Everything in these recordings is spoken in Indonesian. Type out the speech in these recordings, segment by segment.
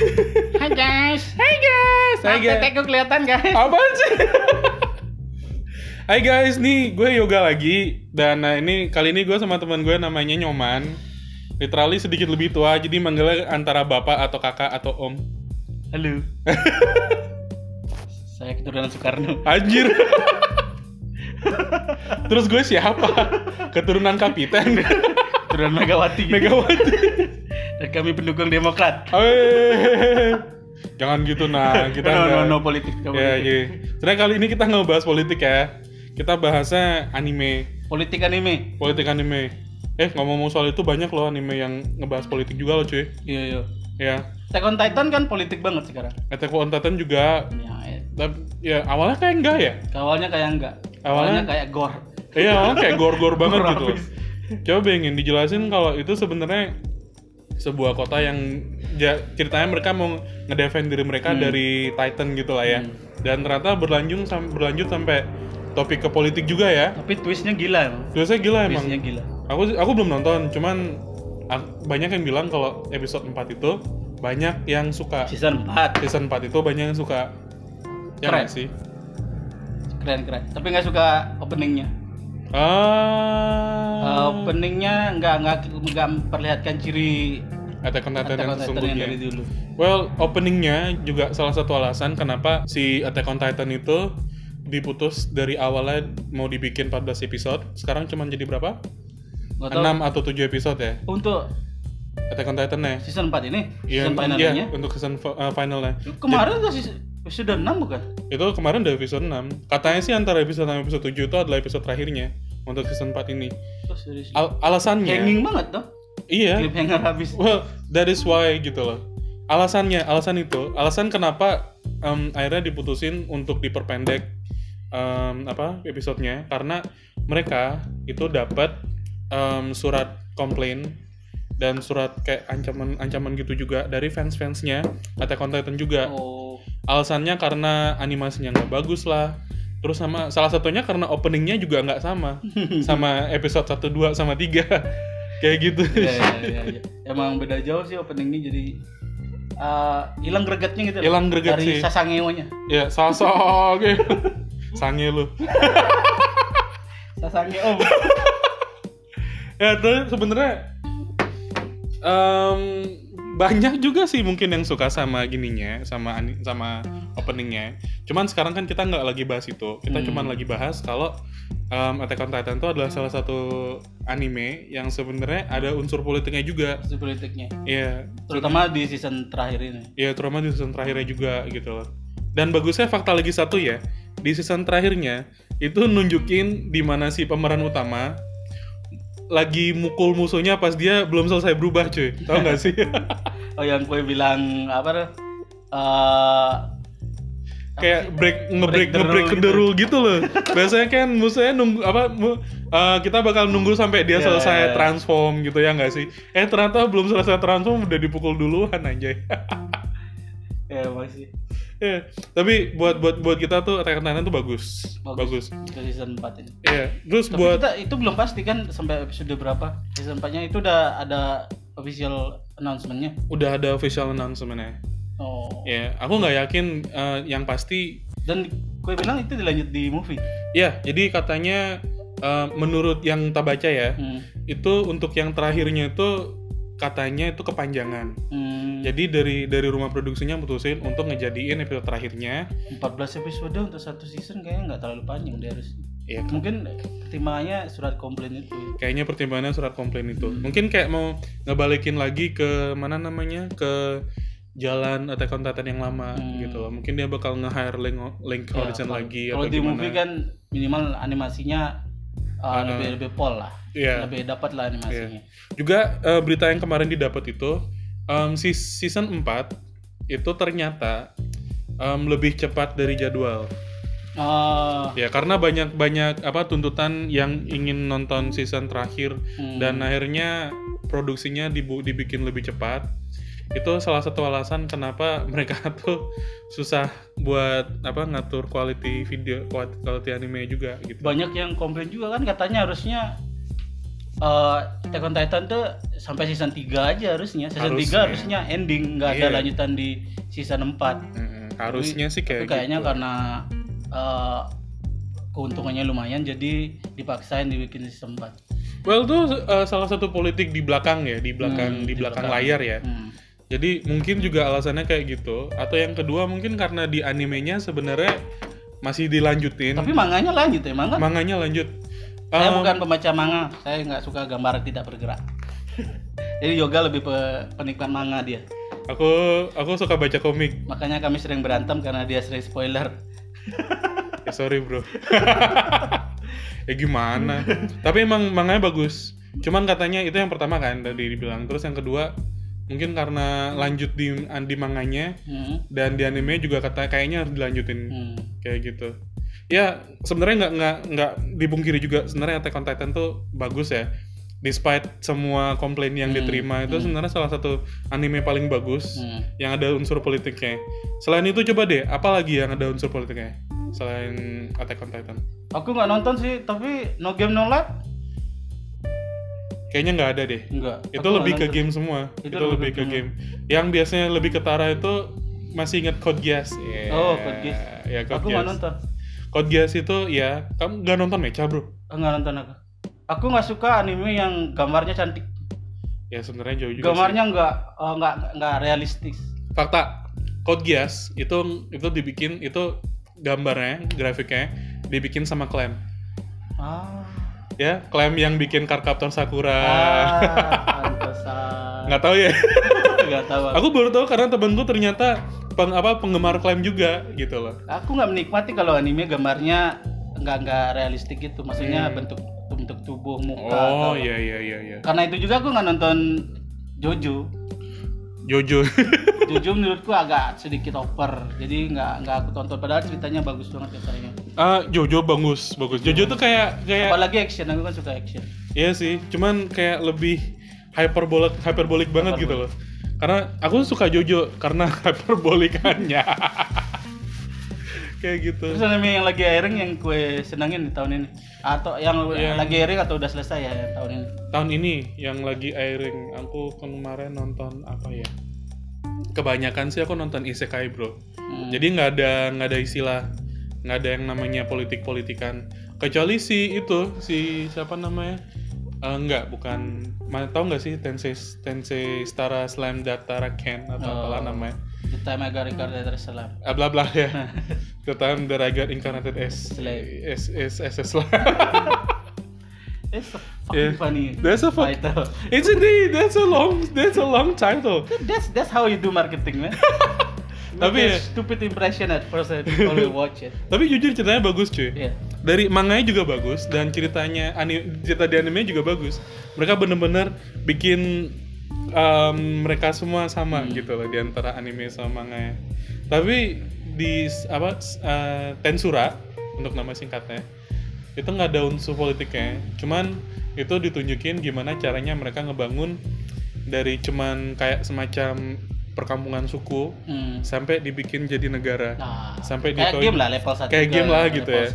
Hai guys. Hai guys. Hai guys. Tetekku kelihatan guys. Apaan sih? Hai guys, nih gue yoga lagi dan nah ini kali ini gue sama teman gue namanya Nyoman. Literally sedikit lebih tua, jadi manggilnya antara bapak atau kakak atau om. Halo. Saya keturunan Soekarno. Anjir. Terus gue siapa? Keturunan kapiten. Keturunan Megawati. Megawati. Dan kami pendukung Demokrat. Hei. Jangan gitu nah, kita no, no, nggak- no, politik. No, Ya, politik. iya. Sebenarnya kali ini kita nggak bahas politik ya. Kita bahasnya anime, Politik anime. politik anime. Eh ngomong-ngomong soal itu banyak loh anime yang ngebahas politik juga loh cuy. Iya, iya. Ya, Attack on Titan kan politik banget sekarang. Attack on Titan juga. Ya, eh, Tapi ya awalnya kayak enggak ya. awalnya kayak enggak. Awalnya- Awalnya kayak gore. Iya, awalnya kayak gor-gor banget gitu. Coba pengen dijelasin kalau itu sebenarnya sebuah kota yang ja- ceritanya mereka mau ngedefend diri mereka Hmm. dari Titan gitu lah ya. Hmm. Dan ternyata berlanjut sam- berlanjut sampai topik ke politik juga ya. Tapi twistnya gila emang. Biasanya gila emang. Twistnya gila. Aku aku belum nonton, cuman ak- banyak yang bilang kalau episode 4 itu banyak yang suka. Season 4. Season 4 itu banyak yang suka. Ya Keren. nggak sih? Keren keren. Tapi nggak suka openingnya. Ah. Uh, openingnya nggak nggak nggak memperlihatkan ciri Attack on Titan Attack yang yang sesungguhnya. dari dulu. Well, openingnya juga salah satu alasan kenapa si Attack on Titan itu diputus dari awalnya mau dibikin 14 episode, sekarang cuma jadi berapa? Tahu. 6 atau 7 episode ya? Untuk Attack on Titan ya? season 4 ini, Iya, season finalnya. iya, untuk season uh, finalnya. Kemarin tuh season- sudah 6 bukan? Itu kemarin udah episode 6. Katanya sih antara episode 6 dan episode 7 itu adalah episode terakhirnya untuk season 4 ini. Oh, serius. Al- alasannya Hanging banget tuh. Iya. Cliffhanger habis. Well, that is why gitu loh. Alasannya, alasan itu, alasan kenapa em, akhirnya diputusin untuk diperpendek em, apa episodenya karena mereka itu dapat em, surat komplain dan surat kayak ancaman-ancaman gitu juga dari fans-fansnya Attack on Titan juga. Oh. Alasannya karena animasinya nggak bagus lah. Terus sama salah satunya karena openingnya juga nggak sama sama episode 1 2 sama 3. Kayak gitu. Iya, iya, iya, iya. Emang beda jauh sih openingnya jadi uh, hilang gregetnya gitu. Hilang greget Dari sih. Sasangeonya. Ya, gitu. Sange lu. Sasangeo. Ya, tuh sebenarnya em, banyak juga sih mungkin yang suka sama gininya, sama sama openingnya. Cuman sekarang kan kita nggak lagi bahas itu. Kita Hmm. cuman lagi bahas kalau em, Attack on Titan itu adalah salah satu anime yang sebenarnya ada unsur politiknya juga. Isu politiknya. Iya, Terutama di season terakhir ini. ya terutama di season terakhirnya juga gitu loh. Dan bagusnya fakta lagi satu ya, di season terakhirnya itu nunjukin di mana si pemeran utama lagi mukul musuhnya pas dia belum selesai berubah cuy. Tahu nggak sih? Oh yang gue bilang apa tuh? Eh, Kayak break ngebreak Break the ngebreak ke the rule gitu loh. Biasanya kan musuhnya nunggu apa eh, kita bakal nunggu sampai dia Ya, selesai transform gitu ya nggak sih? Eh ternyata belum selesai transform udah dipukul duluan anjay. ya masih Ya, tapi buat buat buat kita tuh Attack on Titan tuh bagus. Bagus. Ke season 4 ini. Iya, terus Tapi buat kita itu belum pasti kan sampai episode berapa? Season 4-nya itu udah ada official announcement-nya. udah ada official announcement-nya. Oh. Ya, aku nggak yakin eh, yang pasti. Dan gue bilang itu dilanjut di movie. Ya, jadi katanya eh, menurut yang tak baca ya, Hmm. itu untuk yang terakhirnya itu katanya itu kepanjangan. Hmm. Jadi dari dari rumah produksinya mutusin untuk ngejadiin episode terakhirnya. 14 episode untuk satu season kayaknya nggak terlalu panjang dia harus. Ya, Mungkin pertimbangannya surat komplain itu. kayaknya pertimbangannya surat komplain itu. Hmm. Mungkin kayak mau ngebalikin lagi ke mana namanya ke jalan Attack on Titan yang lama Hmm. gitu loh. Mungkin dia bakal nge-hire Link, Link Ya, Horizon kalau- lagi Kalau atau di gimana. movie kan minimal animasinya uh, Ah, lebih lebih pol lah. Iya. Lebih dapat lah animasinya. Juga eh, berita yang kemarin didapat itu si season 4 itu ternyata em, lebih cepat dari jadwal. Oh, Ya karena banyak banyak apa tuntutan yang ingin nonton season terakhir hmm. dan akhirnya produksinya dibu- dibikin lebih cepat. Itu salah satu alasan kenapa mereka tuh susah buat apa ngatur quality video, quality, anime juga gitu. banyak yang komplain juga kan katanya harusnya eh Attack on Titan tuh sampai season 3 aja harusnya. Season 3 Harusnya. harusnya ending, nggak ada Iya. lanjutan di season 4. Mm-mm, harusnya sih Tapi kayak kayaknya gitu. karena eh, keuntungannya lumayan jadi dipaksain dibikin season 4. well tuh uh, salah satu politik di belakang ya di belakang Hmm, di di belakang belakang. layar ya Hmm. jadi mungkin juga alasannya kayak gitu atau yang kedua mungkin karena di animenya sebenarnya masih dilanjutin Tapi manganya lanjut ya, manga. manganya lanjut Saya Um, bukan pembaca manga, saya nggak suka gambar tidak bergerak. Jadi yoga lebih pe- penikmat manga dia. aku aku suka baca komik Makanya kami sering berantem karena dia sering spoiler. Ya sorry bro. Ya gimana? Tapi emang manganya bagus. Cuman katanya itu yang pertama kan tadi dibilang. Terus yang kedua mungkin karena lanjut di di manganya Hmm. dan di anime juga kata kayaknya harus dilanjutin. Hmm. kayak gitu. Ya sebenarnya nggak nggak nggak dipungkiri juga sebenarnya Attack on Titan tuh bagus ya despite semua komplain yang Hmm, diterima itu hmm. sebenarnya salah satu anime paling bagus Hmm. yang ada unsur politiknya selain itu coba deh apa lagi yang ada unsur politiknya selain Attack on Titan Aku nggak nonton sih, tapi No Game No Life kayaknya nggak ada deh enggak. itu Aku lebih ke nonton. game semua Itu itu, lebih ke ke game yang biasanya lebih ketara itu masih ingat Code Geass Yeah. Oh, Code Geass. ya Code Aku nggak nonton. Code Geass itu ya kamu nggak nonton Mecha bro Nggak nonton aku. Aku nggak suka anime yang gambarnya cantik. ya sebenarnya jauh juga. Gambarnya nggak oh, nggak nggak realistis. fakta Code Geass itu itu dibikin itu gambarnya grafiknya dibikin sama Clam Ah. ya Clam yang bikin Carcaptor Sakura Ah, nggak tahu ya Nggak tahu. Aku, aku baru tahu karena temanku ternyata peng, apa penggemar Clam juga gitu loh aku nggak menikmati kalau anime gambarnya nggak nggak realistik gitu. Maksudnya Hmm. bentuk bentuk tubuh muka. oh atau- iya iya iya iya Karena itu juga aku nggak nonton Jojo. Jojo Jojo menurutku agak sedikit over. Jadi nggak nggak aku tonton. Padahal ceritanya bagus banget katanya. ah Jojo bagus bagus Jojo tuh kayak kayak Apalagi action. Aku kan suka action. Iya sih, cuman kayak lebih hyperbolik hyperbolik banget gitu loh. Karena aku suka Jojo karena hyperbolikannya. Kayak gitu. Terus anime yang lagi airing yang kue senangin di tahun ini atau yang Yang- lagi airing atau udah selesai ya tahun ini? Tahun ini yang lagi airing, aku kemarin nonton apa ya? Kebanyakan sih aku nonton isekai bro. Hmm. Jadi nggak ada nggak ada istilah nggak ada yang namanya politik politikan. Kecuali si itu si siapa namanya? Eh, enggak, bukan. Ma, tahu nggak sih Tensei Tensei Stara Slam Datara Ken atau Oh. apalah namanya? The time I got regarded as salam. Ah, bla bla ya. The time that I got incarnated as Slave. as as as a slave. It's a Yeah. fucking funny. That's a fuck- title. It's indeed that's a long that's a long title. That's that's how you do marketing, man. Tapi ya- stupid impression at first people will watch it. Tapi jujur ceritanya bagus cuy. Iya. Dari manganya juga bagus dan ceritanya ani- cerita di anime juga bagus. Mereka bener-bener bikin um, mereka semua sama Hmm. gitu loh di antara anime sama manganya. Tapi di apa uh, Tensura untuk nama singkatnya itu nggak ada unsur politiknya. Cuman itu ditunjukin gimana caranya mereka ngebangun dari cuman kayak semacam perkampungan suku Hmm. sampai dibikin jadi negara. Nah, Sampai kayak di game lah level 1 kayak game lah gitu ya.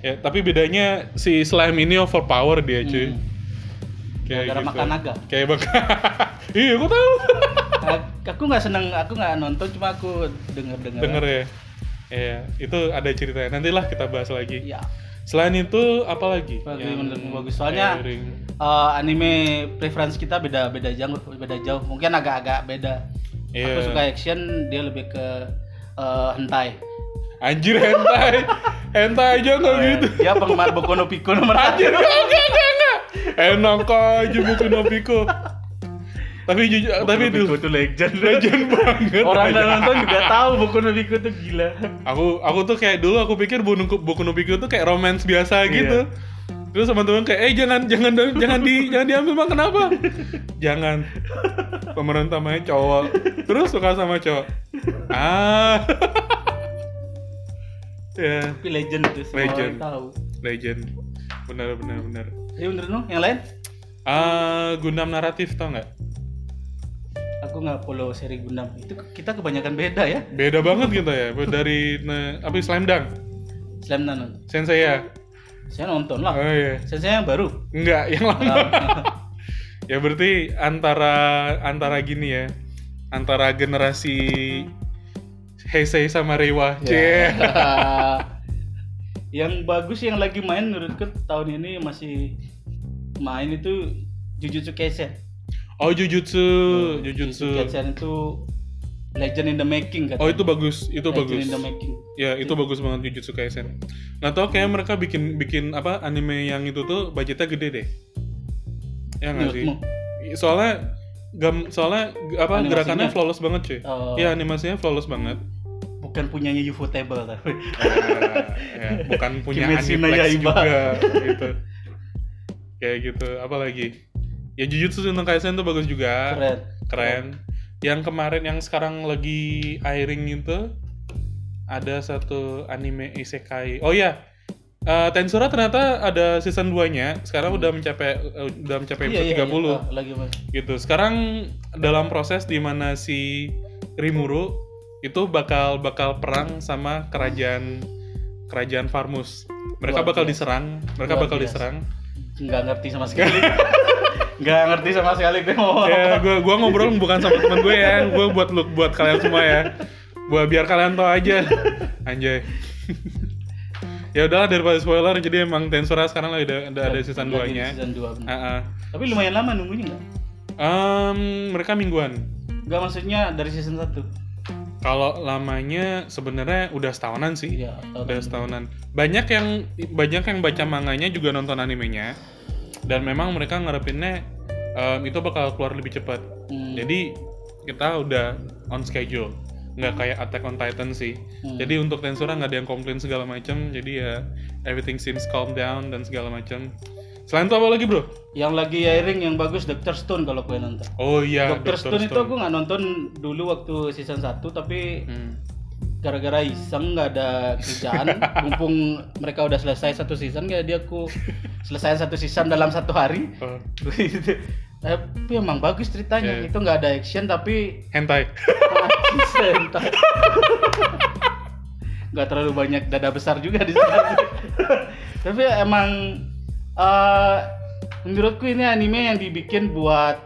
Ya, tapi bedanya si slime ini overpower dia, cuy. Hmm. Kayak gitu. makan naga. Kayak makan. iya, aku tahu. aku nggak seneng, aku nggak nonton, cuma aku denger-denger. Denger ya. Iya, itu ada ceritanya. Nantilah kita bahas lagi. Iya. Selain itu apa lagi? Yang bagus. Soalnya- airing? Eh, anime preference kita beda beda jauh beda jauh mungkin agak-agak beda Iya. aku suka action dia lebih ke eh, hentai Anjir hentai. hentai aja nggak gitu. dia penggemar Boku no Pico nomor Anjir, enggak, enggak, enggak. Enak aja buku Nobiko. tapi jujur, tapi Boku no Pico tuh itu legend legend banget. orang yang nonton juga tahu Boku no Pico itu gila aku aku tuh kayak dulu aku pikir Boku, Boku no Pico tuh kayak romance biasa Iya. gitu terus teman-teman kayak eh jangan jangan jangan di jangan diambil bang kenapa? Jangan. Pemeran utamanya cowok. Terus suka sama cowok. Ah. Ya. Tapi legend itu semua Legend. orang tahu. Legend. Benar benar benar. Jadi bener no yang lain? Ah Gundam naratif tau nggak? Aku nggak follow seri Gundam. Itu kita kebanyakan beda ya. Beda banget gitu ya. Dari ne, apa Slam Dunk? Slam nonton Sensei ya saya nonton lah oh iya saya yang baru enggak yang lama Ya berarti antara antara gini ya. Antara generasi Heisei sama Reiwa. Ya. Yang bagus yang lagi main menurutku tahun ini masih main itu Jujutsu Kaisen. Oh Jujutsu, Jujutsu. Kaisen itu legend in the making kan. Oh itu bagus, itu legend bagus. in the making. Ya itu bagus banget Jujutsu Kaisen. Nggak tau kayak mereka bikin bikin apa anime yang itu tuh budgetnya gede deh. Ya nggak sih? Soalnya gam soalnya apa Animasinya? gerakannya flawless banget cuy. Iya animasinya flawless banget. Bukan punyanya Ufotable tapi. Eh, ya, bukan punya Aniplex juga gitu. Kayak gitu. Apalagi? Ya Jujutsu Kaisen tuh bagus juga. Keren. Keren. Yang kemarin yang sekarang lagi airing itu ada satu anime isekai. Oh ya, eh, Tensura ternyata ada season 2-nya. Sekarang udah mencapai eh, udah mencapai Iya, episode iya, 30 iya. Ah, lagi main. gitu. Sekarang dalam proses di mana si Rimuru itu bakal bakal perang sama kerajaan kerajaan Farmus. Mereka Luar bakal biasa. diserang, mereka Luar bakal biasa. diserang. nggak ngerti sama sekali nggak ngerti sama sekali gue mau ya, gua gua ngobrol bukan sama temen gue ya, gua buat lu buat kalian semua ya. Buat biar kalian tahu aja. Anjay. ya udahlah daripada spoiler jadi emang Tensura sekarang lagi ada, ada, ada season Lagi 2-nya. season 2 bener. Ah, ah. tapi lumayan lama nunggunya nggak Em, mereka mingguan. nggak maksudnya dari season 1 Kalau lamanya sebenarnya udah setahunan sih. iya tahun udah setahunan banyak yang banyak yang baca manganya juga nonton animenya dan memang mereka ngarepinnya em, itu bakal keluar lebih cepat Hmm. jadi kita udah on schedule nggak kayak Attack on Titan sih Hmm. jadi untuk Tensura nggak ada yang komplain segala macam jadi ya everything seems calm down dan segala macam selain itu apa lagi bro yang lagi airing yang bagus Doctor Stone kalau kalian nonton oh iya Doctor Dr. Stone, itu aku nggak nonton dulu waktu season 1 tapi Hmm. Gara-gara iseng nggak ada kerjaan mumpung mereka udah selesai satu season kayak dia aku selesai satu season dalam satu hari Gitu. tapi emang bagus ceritanya Iya. itu nggak ada action tapi hentai Sentai. nggak terlalu banyak dada besar juga di sana tapi emang eh, menurutku ini anime yang dibikin buat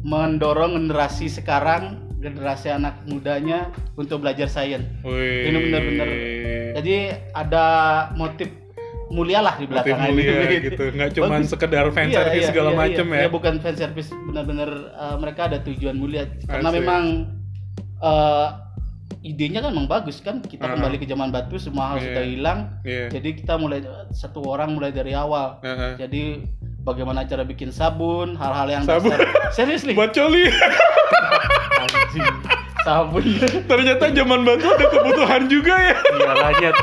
mendorong generasi sekarang generasi anak mudanya untuk belajar sains. Ini bener-bener. jadi ada motif mulia lah di Motif belakang mulia anime gitu nggak cuma sekedar fan Iya, service iya, segala iya, macem iya. ya Iya, bukan fan service benar-benar uh, mereka ada tujuan mulia karena Asik. memang uh, idenya kan memang bagus kan kita Uh-huh. kembali ke zaman batu semua hal Iya. sudah hilang Iya. jadi kita mulai satu orang mulai dari awal Heeh. jadi bagaimana cara bikin sabun hal-hal yang Sabun? dasar. Seriously? Buat coli. Anjing. sabun. Ternyata zaman batu ada kebutuhan juga ya. Iya lanjut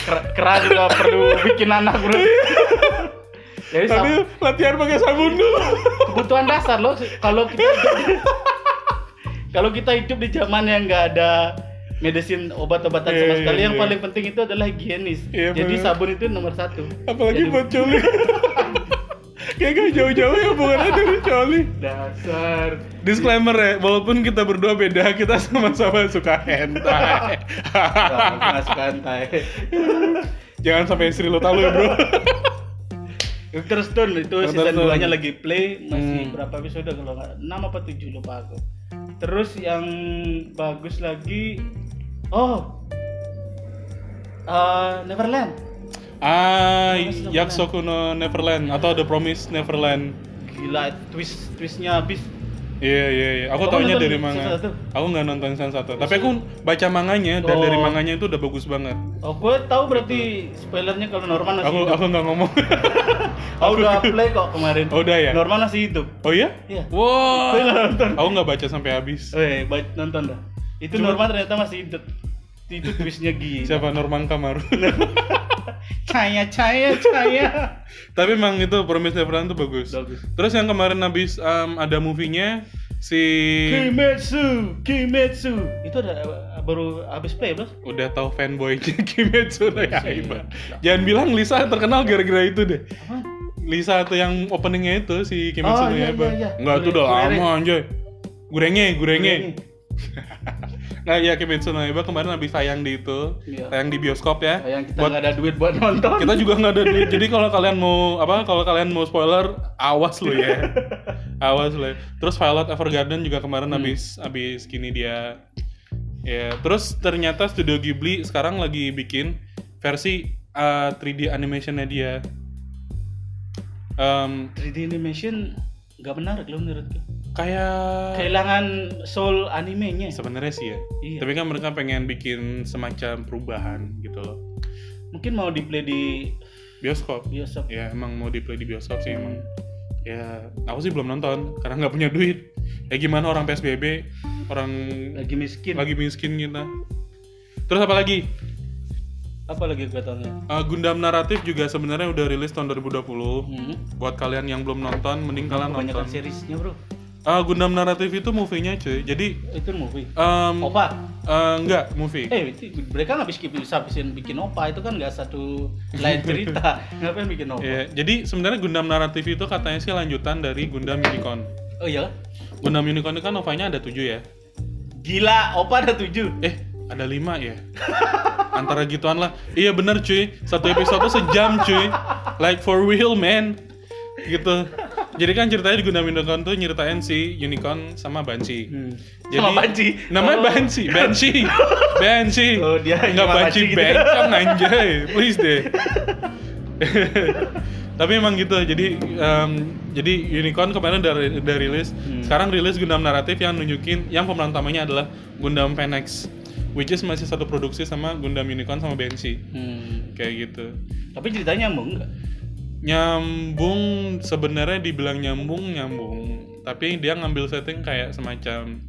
Ker- keras juga perlu bikin anak bro jadi sab- tapi latihan pakai sabun dulu. Kebutuhan dasar loh kalau kita kalau kita hidup di zaman yang nggak ada medicine obat-obatan Iya, sama iya, sekali yang iya. paling penting itu adalah higienis Iya, jadi bener. sabun itu nomor satu apalagi Jadi- buat coli kayak gak jauh-jauh ya hubungannya dari coli dasar disclaimer ya walaupun kita berdua beda kita sama-sama suka hentai Nggak suka hentai jangan sampai istri lo tahu ya bro Doctor Stone itu Dr. season Stone. 2 nya lagi play masih Hmm. berapa episode kalau nggak 6 apa 7 lupa aku terus yang bagus lagi oh Eh, Neverland ah Promise. Yaksoku no Neverland atau The Promise Neverland gila twist twistnya habis Iya iya iya. Aku Kamu taunya nonton dari season manga. Aku nggak nonton season satu. Tapi aku baca manganya dan Oh. dari manganya itu udah bagus banget. Oh, gue tahu berarti spoilernya kalau Norman masih Aku hidup. aku nggak ngomong. Aku udah play kok kemarin. Oh, udah ya? Norman masih hidup. oh iya? Iya. Wow. Gue nggak nonton. Aku nggak baca sampai habis. Eh, nonton dah. Itu Cuma- Norman ternyata masih hidup. Itu twistnya gila. Siapa Norman Kamaru? Caya, caya, caya. Tapi emang itu Promise Neverland tuh bagus. Bagus. Terus yang kemarin habis um, ada movie-nya si Kimetsu, Kimetsu. Itu ada eh, baru habis play, Bos. udah tahu fanboy Kimetsu no Iya. Yaiba. Jangan bilang Lisa terkenal gara-gara itu deh. Apa? Lisa tuh yang openingnya itu si Kimetsu Oh, no iya, Yaiba. iya, iya. Enggak itu udah lama anjay. Gurenge, gurenge. Nah, ya Kimetsu no Yaiba kemarin habis tayang di itu, Iya. tayang di bioskop ya. Yang kita Buat- nggak ada duit buat nonton. kita juga nggak ada duit. Jadi kalau kalian mau apa? Kalau kalian mau spoiler, awas lu ya. awas lu. ya. Terus Violet Evergarden juga kemarin habis habis gini dia. Ya, terus ternyata Studio Ghibli sekarang lagi bikin versi uh, 3D animationnya dia. Em, 3D animation nggak benar kalau menurutku. Kayak Kehilangan soul animenya. sebenarnya sih ya. Iya. Tapi kan mereka pengen bikin semacam perubahan gitu loh. Mungkin mau di play di Bioskop. bioskop. ya emang mau di play di bioskop sih emang ya aku sih belum nonton karena nggak punya duit ya gimana orang psbb orang Lagi miskin. lagi miskin kita terus apa lagi Apa lagi kelihatannya? Uh, Gundam naratif juga sebenarnya udah rilis tahun 2020 Hmm. buat kalian yang belum nonton mending kalian Kebanyakan nonton seriesnya bro. Uh, Gundam naratif itu movie-nya cuy jadi Itu movie. um, Opa. uh, enggak movie Eh, itu, mereka nggak bisa bisa bikin, bikin opa itu kan nggak satu lain cerita. Ngapain bikin opa? Ya, jadi sebenarnya Gundam naratif itu katanya sih lanjutan dari Gundam Unicorn Oh iya. Gundam Unicorn itu kan novanya ada tujuh ya Gila, opa ada tujuh. Eh, ada lima ya? Antara gituan lah. Iya bener cuy. Satu episode tuh sejam cuy. Like for real man. Gitu. Jadi kan ceritanya di Gundam Unicorn tuh nyeritain si Unicorn sama Banshee. Hmm. Jadi, Sama Banci. Namanya Oh. Banshee. Banshee. Banshee. Oh, dia Nggak Banshee Banshee gitu. bencong anjay. Please deh. Tapi emang gitu. Jadi em, jadi Unicorn kemarin udah, udah rilis. Hmm. Sekarang rilis Gundam naratif yang nunjukin yang pemeran utamanya adalah Gundam Phoenix. Which is masih satu produksi sama Gundam Unicorn sama Banshee. Hmm. Kayak gitu. Tapi ceritanya nyambung nggak? Nyambung sebenarnya dibilang nyambung nyambung. Tapi dia ngambil setting kayak semacam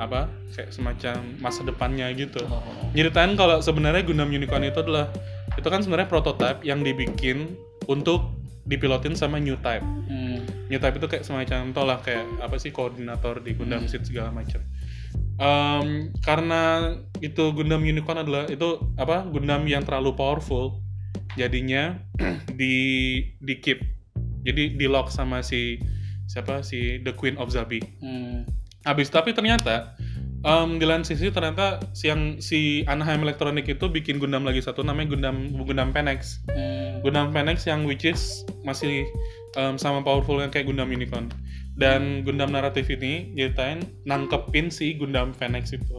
apa? Kayak semacam masa depannya gitu. Oh. Nyeritain kalau sebenarnya Gundam Unicorn itu adalah itu kan sebenarnya prototype yang dibikin untuk dipilotin sama New Type. Hmm. New Type itu kayak semacam tau lah kayak apa sih koordinator di Gundam Seed segala macam. Em, karena itu Gundam Unicorn adalah itu apa Gundam yang terlalu powerful, jadinya di di keep, jadi di lock sama si siapa si The Queen of Zabi. Hmm. Habis tapi ternyata em, di lain sisi ternyata si yang si Anaheim Electronic itu bikin Gundam lagi satu namanya Gundam Gundam Phoenix. Hmm. Gundam Phoenix yang which is masih em, sama powerful yang kayak Gundam Unicorn. Dan Gundam naratif ini nyeritain nangkepin si Gundam Phoenix itu.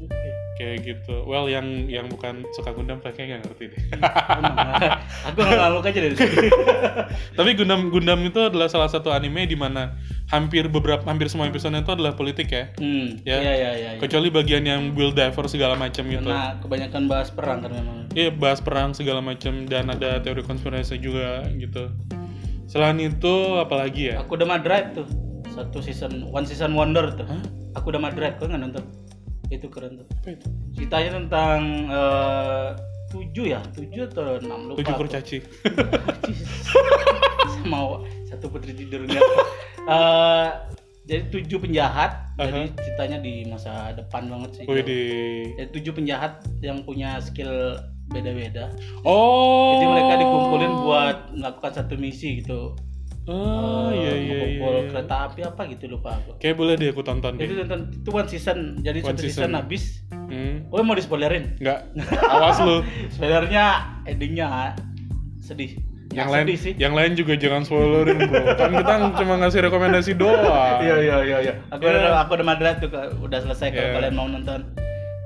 Oke. Kayak gitu. Well, yang yang bukan suka Gundam kayaknya nggak ngerti deh. Emang, Aku ngaluk aja dari sini. Tapi Gundam Gundam itu adalah salah satu anime di mana hampir beberapa hampir semua episode itu adalah politik ya. Hmm. Ya. Iya iya iya. iya. Kecuali bagian yang build diver segala macam gitu. Karena kebanyakan bahas perang kan memang. Iya bahas perang segala macam dan ada teori konspirasi juga gitu. Selain itu apalagi ya? Aku udah mah drive tuh. Satu season, one season wonder tuh. Hah? Aku udah mah drive, kau nggak nonton? Itu keren tuh. Itu? Ceritanya tentang eh, tujuh ya, tujuh atau enam lupa. Tujuh kurcaci. sama satu putri tidur enggak. Eh, jadi tujuh penjahat. Jadi Aha. ceritanya di masa depan banget sih. Wih di. Jadi tujuh penjahat yang punya skill beda-beda. Oh. Jadi mereka dikumpulin buat melakukan satu misi gitu. Oh Eh, iya iya iya. iya. kereta api apa gitu lupa aku. Kayak boleh deh aku tonton Itu deh. tonton itu one season. Jadi One satu season. season habis. Hmm. Oh mau di spoilerin? Enggak. Awas lu. Spoilernya endingnya sedih. Yang lain sedih sih. yang lain juga jangan spoilerin, Bro. Kan kita cuma ngasih rekomendasi doang. Iya iya iya iya. Aku Iya. udah aku udah madrat tuh udah selesai kalau Iya. kalian mau nonton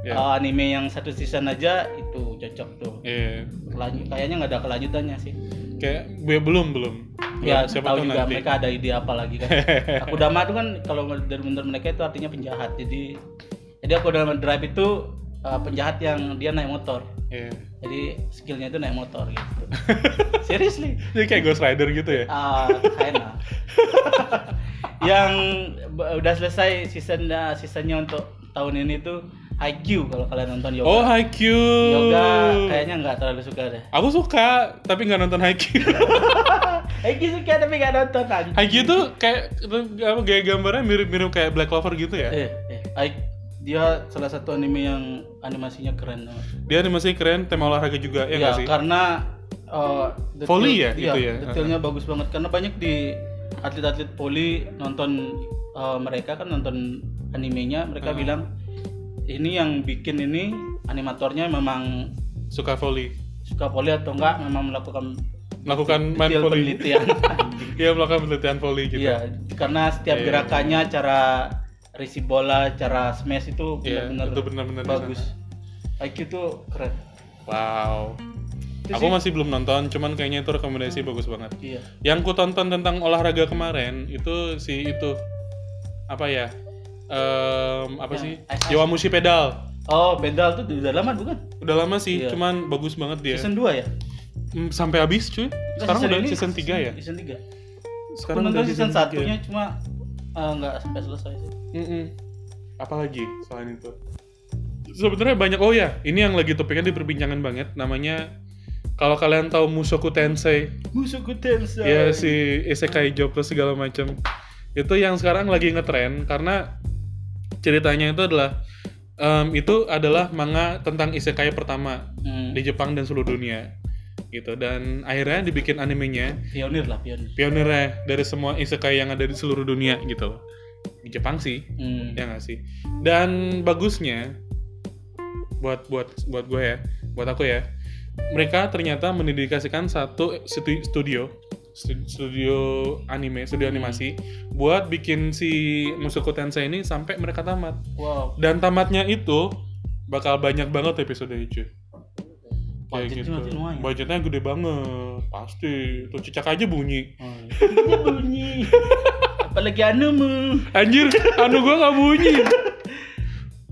Iya. uh, anime yang satu season aja itu cocok tuh. Iya. Kelanjut, kayaknya nggak ada kelanjutannya sih. Kayak gue belum belum. Ya Belum. siapa tahu juga nanti. mereka ada ide apa lagi kan. aku Dama itu kan kalau dari menurut mereka itu artinya penjahat. Jadi jadi aku dalam drive itu uh, penjahat yang dia naik motor. Iya. Jadi skillnya itu naik motor gitu. Seriously. Jadi kayak Ghost Rider gitu ya. Ah, kayaknya. yang udah selesai season seasonnya untuk tahun ini tuh IQ kalau kalian nonton yoga. Oh, Haikyuu. yoga kayaknya nggak terlalu suka deh. Aku suka, tapi nggak nonton Haikyuu. IQ suka tapi nggak nonton anjing. Haikyuu tuh kayak apa gaya gambarnya mirip-mirip kayak Black Clover gitu ya. Eh, eh, dia salah satu anime yang animasinya keren banget. Dia animasi keren, tema olahraga juga ya Ya, sih? karena uh, detail- Volley ya, iya, gitu ya? Detailnya bagus banget karena banyak di atlet-atlet poli nonton uh, mereka kan nonton animenya, mereka Uh-huh. bilang ini yang bikin ini animatornya memang suka volley suka poli atau enggak memang melakukan melakukan main volley penelitian. iya melakukan penelitian volley gitu Iya, karena setiap Iya. gerakannya, cara receive bola, cara smash itu Iya, benar-benar di bagus. IQ itu keren. wow Itu aku sih. masih belum nonton cuman kayaknya itu rekomendasi bagus banget Iya. yang ku tonton tentang olahraga kemarin itu si itu apa ya Em, apa Yang sih Yowamushi pedal Oh, pedal tuh udah lama bukan? udah lama sih Iya. cuman bagus banget dia Season 2 ya? Hmm, sampai habis cuy sekarang udah ini season 3 ya Season 3. sekarang Aku udah nonton season tiga. 1-nya cuma eh, nggak sampai selesai sih. Mm-mm. apalagi selain itu sebenarnya banyak oh ya ini yang lagi topiknya diperbincangan banget namanya kalau kalian tahu Mushoku Tensei Musuhku Tensei. ya si isekai jobless segala macam itu yang sekarang lagi ngetren karena ceritanya itu adalah em, itu adalah manga tentang isekai pertama Hmm, di Jepang dan seluruh dunia gitu dan akhirnya dibikin animenya pionir lah, pionir. pionirnya dari semua isekai yang ada di seluruh dunia gitu di Jepang sih Hmm. ya nggak sih dan bagusnya buat buat buat gue ya buat aku ya mereka ternyata mendedikasikan satu stu- studio stu- studio anime studio Hmm. animasi buat bikin si Mushoku Tensei ini sampai mereka tamat Wow. dan tamatnya itu bakal banyak banget episode itu kayak Budgetnya gitu budgetnya gede banget pasti tuh cicak aja bunyi Ini bunyi. Apalagi anumu. Anjir, anu gua nggak bunyi.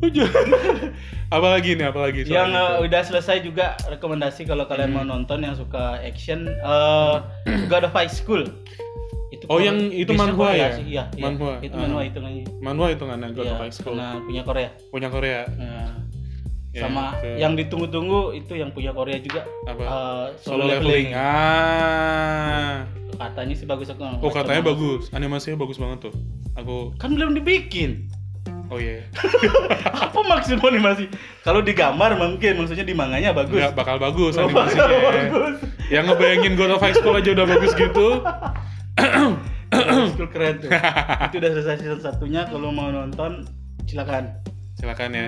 apalagi nih, apalagi Yang soal eh, itu? udah selesai juga rekomendasi kalau kalian Hmm. mau nonton yang suka action eh God of High School. Itu Oh, yang itu manhwa Korea ya? sih, Iya, iya. Manhwa, Itu manhwa itu kan. Manhwa itu nggak God Iya, of High School. karena punya Korea. Punya Korea. Nah, Ya, sama itu. yang ditunggu-tunggu itu yang punya Korea juga. Apa? eh, Solo leveling. Ah. Katanya sih bagus aku. Oh, katanya bagus. Animasinya bagus banget tuh. Aku Kan belum dibikin. Oh iya. Apa maksud animasi? Kalau digambar mungkin, maksudnya di manganya bagus. Nggak bakal bagus Oh, animasinya. bagus. Yang ngebayangin God of High School aja udah bagus gitu. School keren tuh. itu udah selesai season satunya. Kalau mau nonton, silakan. Silakan ya.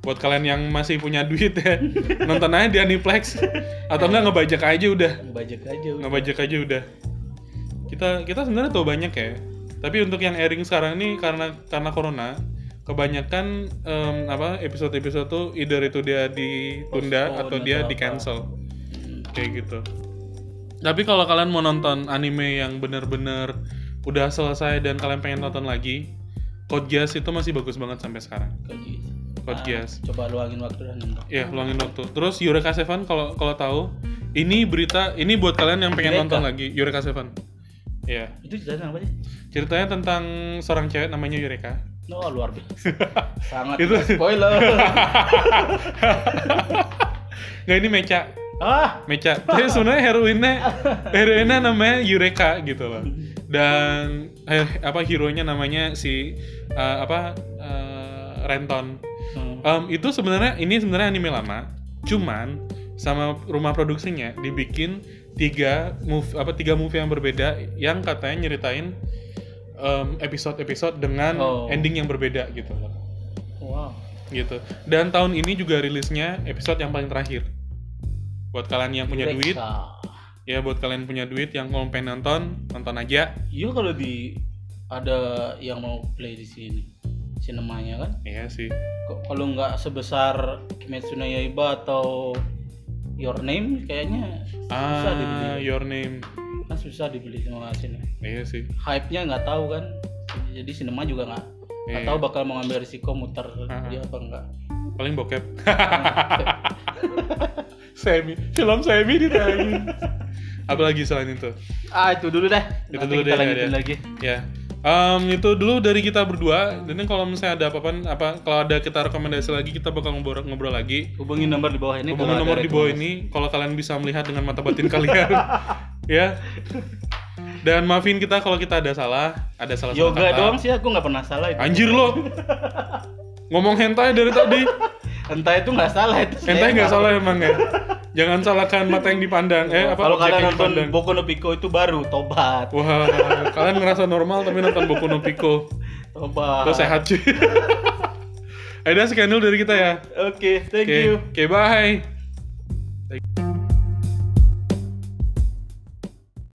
Buat kalian yang masih punya duit ya, nonton aja di Aniplex atau enggak ngebajak aja udah. Ngebajak aja. udah. ngebajak aja udah kita kita sebenarnya tahu banyak ya tapi untuk yang airing sekarang ini karena karena corona kebanyakan em, apa episode episode tuh either itu dia ditunda Postpone atau dia atau di apa. cancel kayak gitu tapi kalau kalian mau nonton anime yang bener-bener udah selesai dan kalian pengen nonton lagi Code Geass itu masih bagus banget sampai sekarang. Code Ah, Geass Coba luangin waktu dan nonton. ya luangin waktu terus Eureka Seven kalau kalau tahu ini berita ini buat kalian yang pengen Eureka? nonton lagi Eureka Seven ya Itu ceritanya apa sih? ceritanya tentang seorang cewek namanya Eureka Oh, luar biasa. Sangat Itu- spoiler. nggak ini Mecha ah, Mecha tapi sebenarnya heroinnya heroinnya namanya Eureka gitu loh dan eh, apa hero nya namanya si eh, apa eh, Renton Hmm. Em, itu sebenarnya ini sebenarnya anime lama cuman sama rumah produksinya dibikin tiga move apa tiga movie yang berbeda yang katanya nyeritain em, episode-episode dengan Oh. ending yang berbeda gitu. Loh wow. gitu. Dan tahun ini juga rilisnya episode yang paling terakhir. Buat kalian yang punya duit. Eureka. ya buat kalian punya duit yang mau pengen nonton nonton aja. Iya kalau di ada yang mau play di sini sinemanya kan? Iya sih. Kok kalau nggak sebesar Kimetsu no Yaiba atau Your Name kayaknya susah ah dibeli. Your name kan susah dibeli sama sini. Iya sih. Hype-nya nggak tahu kan. Jadi sinema juga nggak nggak Iya. tahu bakal mau ngambil risiko muter Ah. dia apa enggak paling bokep. Semi film semi ditayangin apalagi selain itu? Ah itu dulu deh. Itu Nanti dulu kita deh, lanjutin ya. lagi. Ya. Em, itu dulu dari kita berdua. Dan ini kalau misalnya ada apa apa kalau ada kita rekomendasi lagi kita bakal ngobrol ngobrol lagi. Hubungi nomor di bawah ini hubungi nomor di bawah ini kalau kalian bisa melihat dengan mata batin kalian ya. Dan maafin kita kalau kita ada salah ada salah salah yoga kata. doang sih aku nggak pernah salah itu. Anjir lo. Ngomong hentai dari tadi. Entah itu nggak salah itu hentai nggak salah emang ya. Jangan salahkan mata yang dipandang. Eh apa kalau kalian nonton dipandang. Boku no Pico itu baru tobat. Wah kalian ngerasa normal tapi nonton Boku no Pico? Tobat. Lo sehat cuy. Ada sekian dulu dari kita ya. Oke, thank Oke, you. Oke, bye.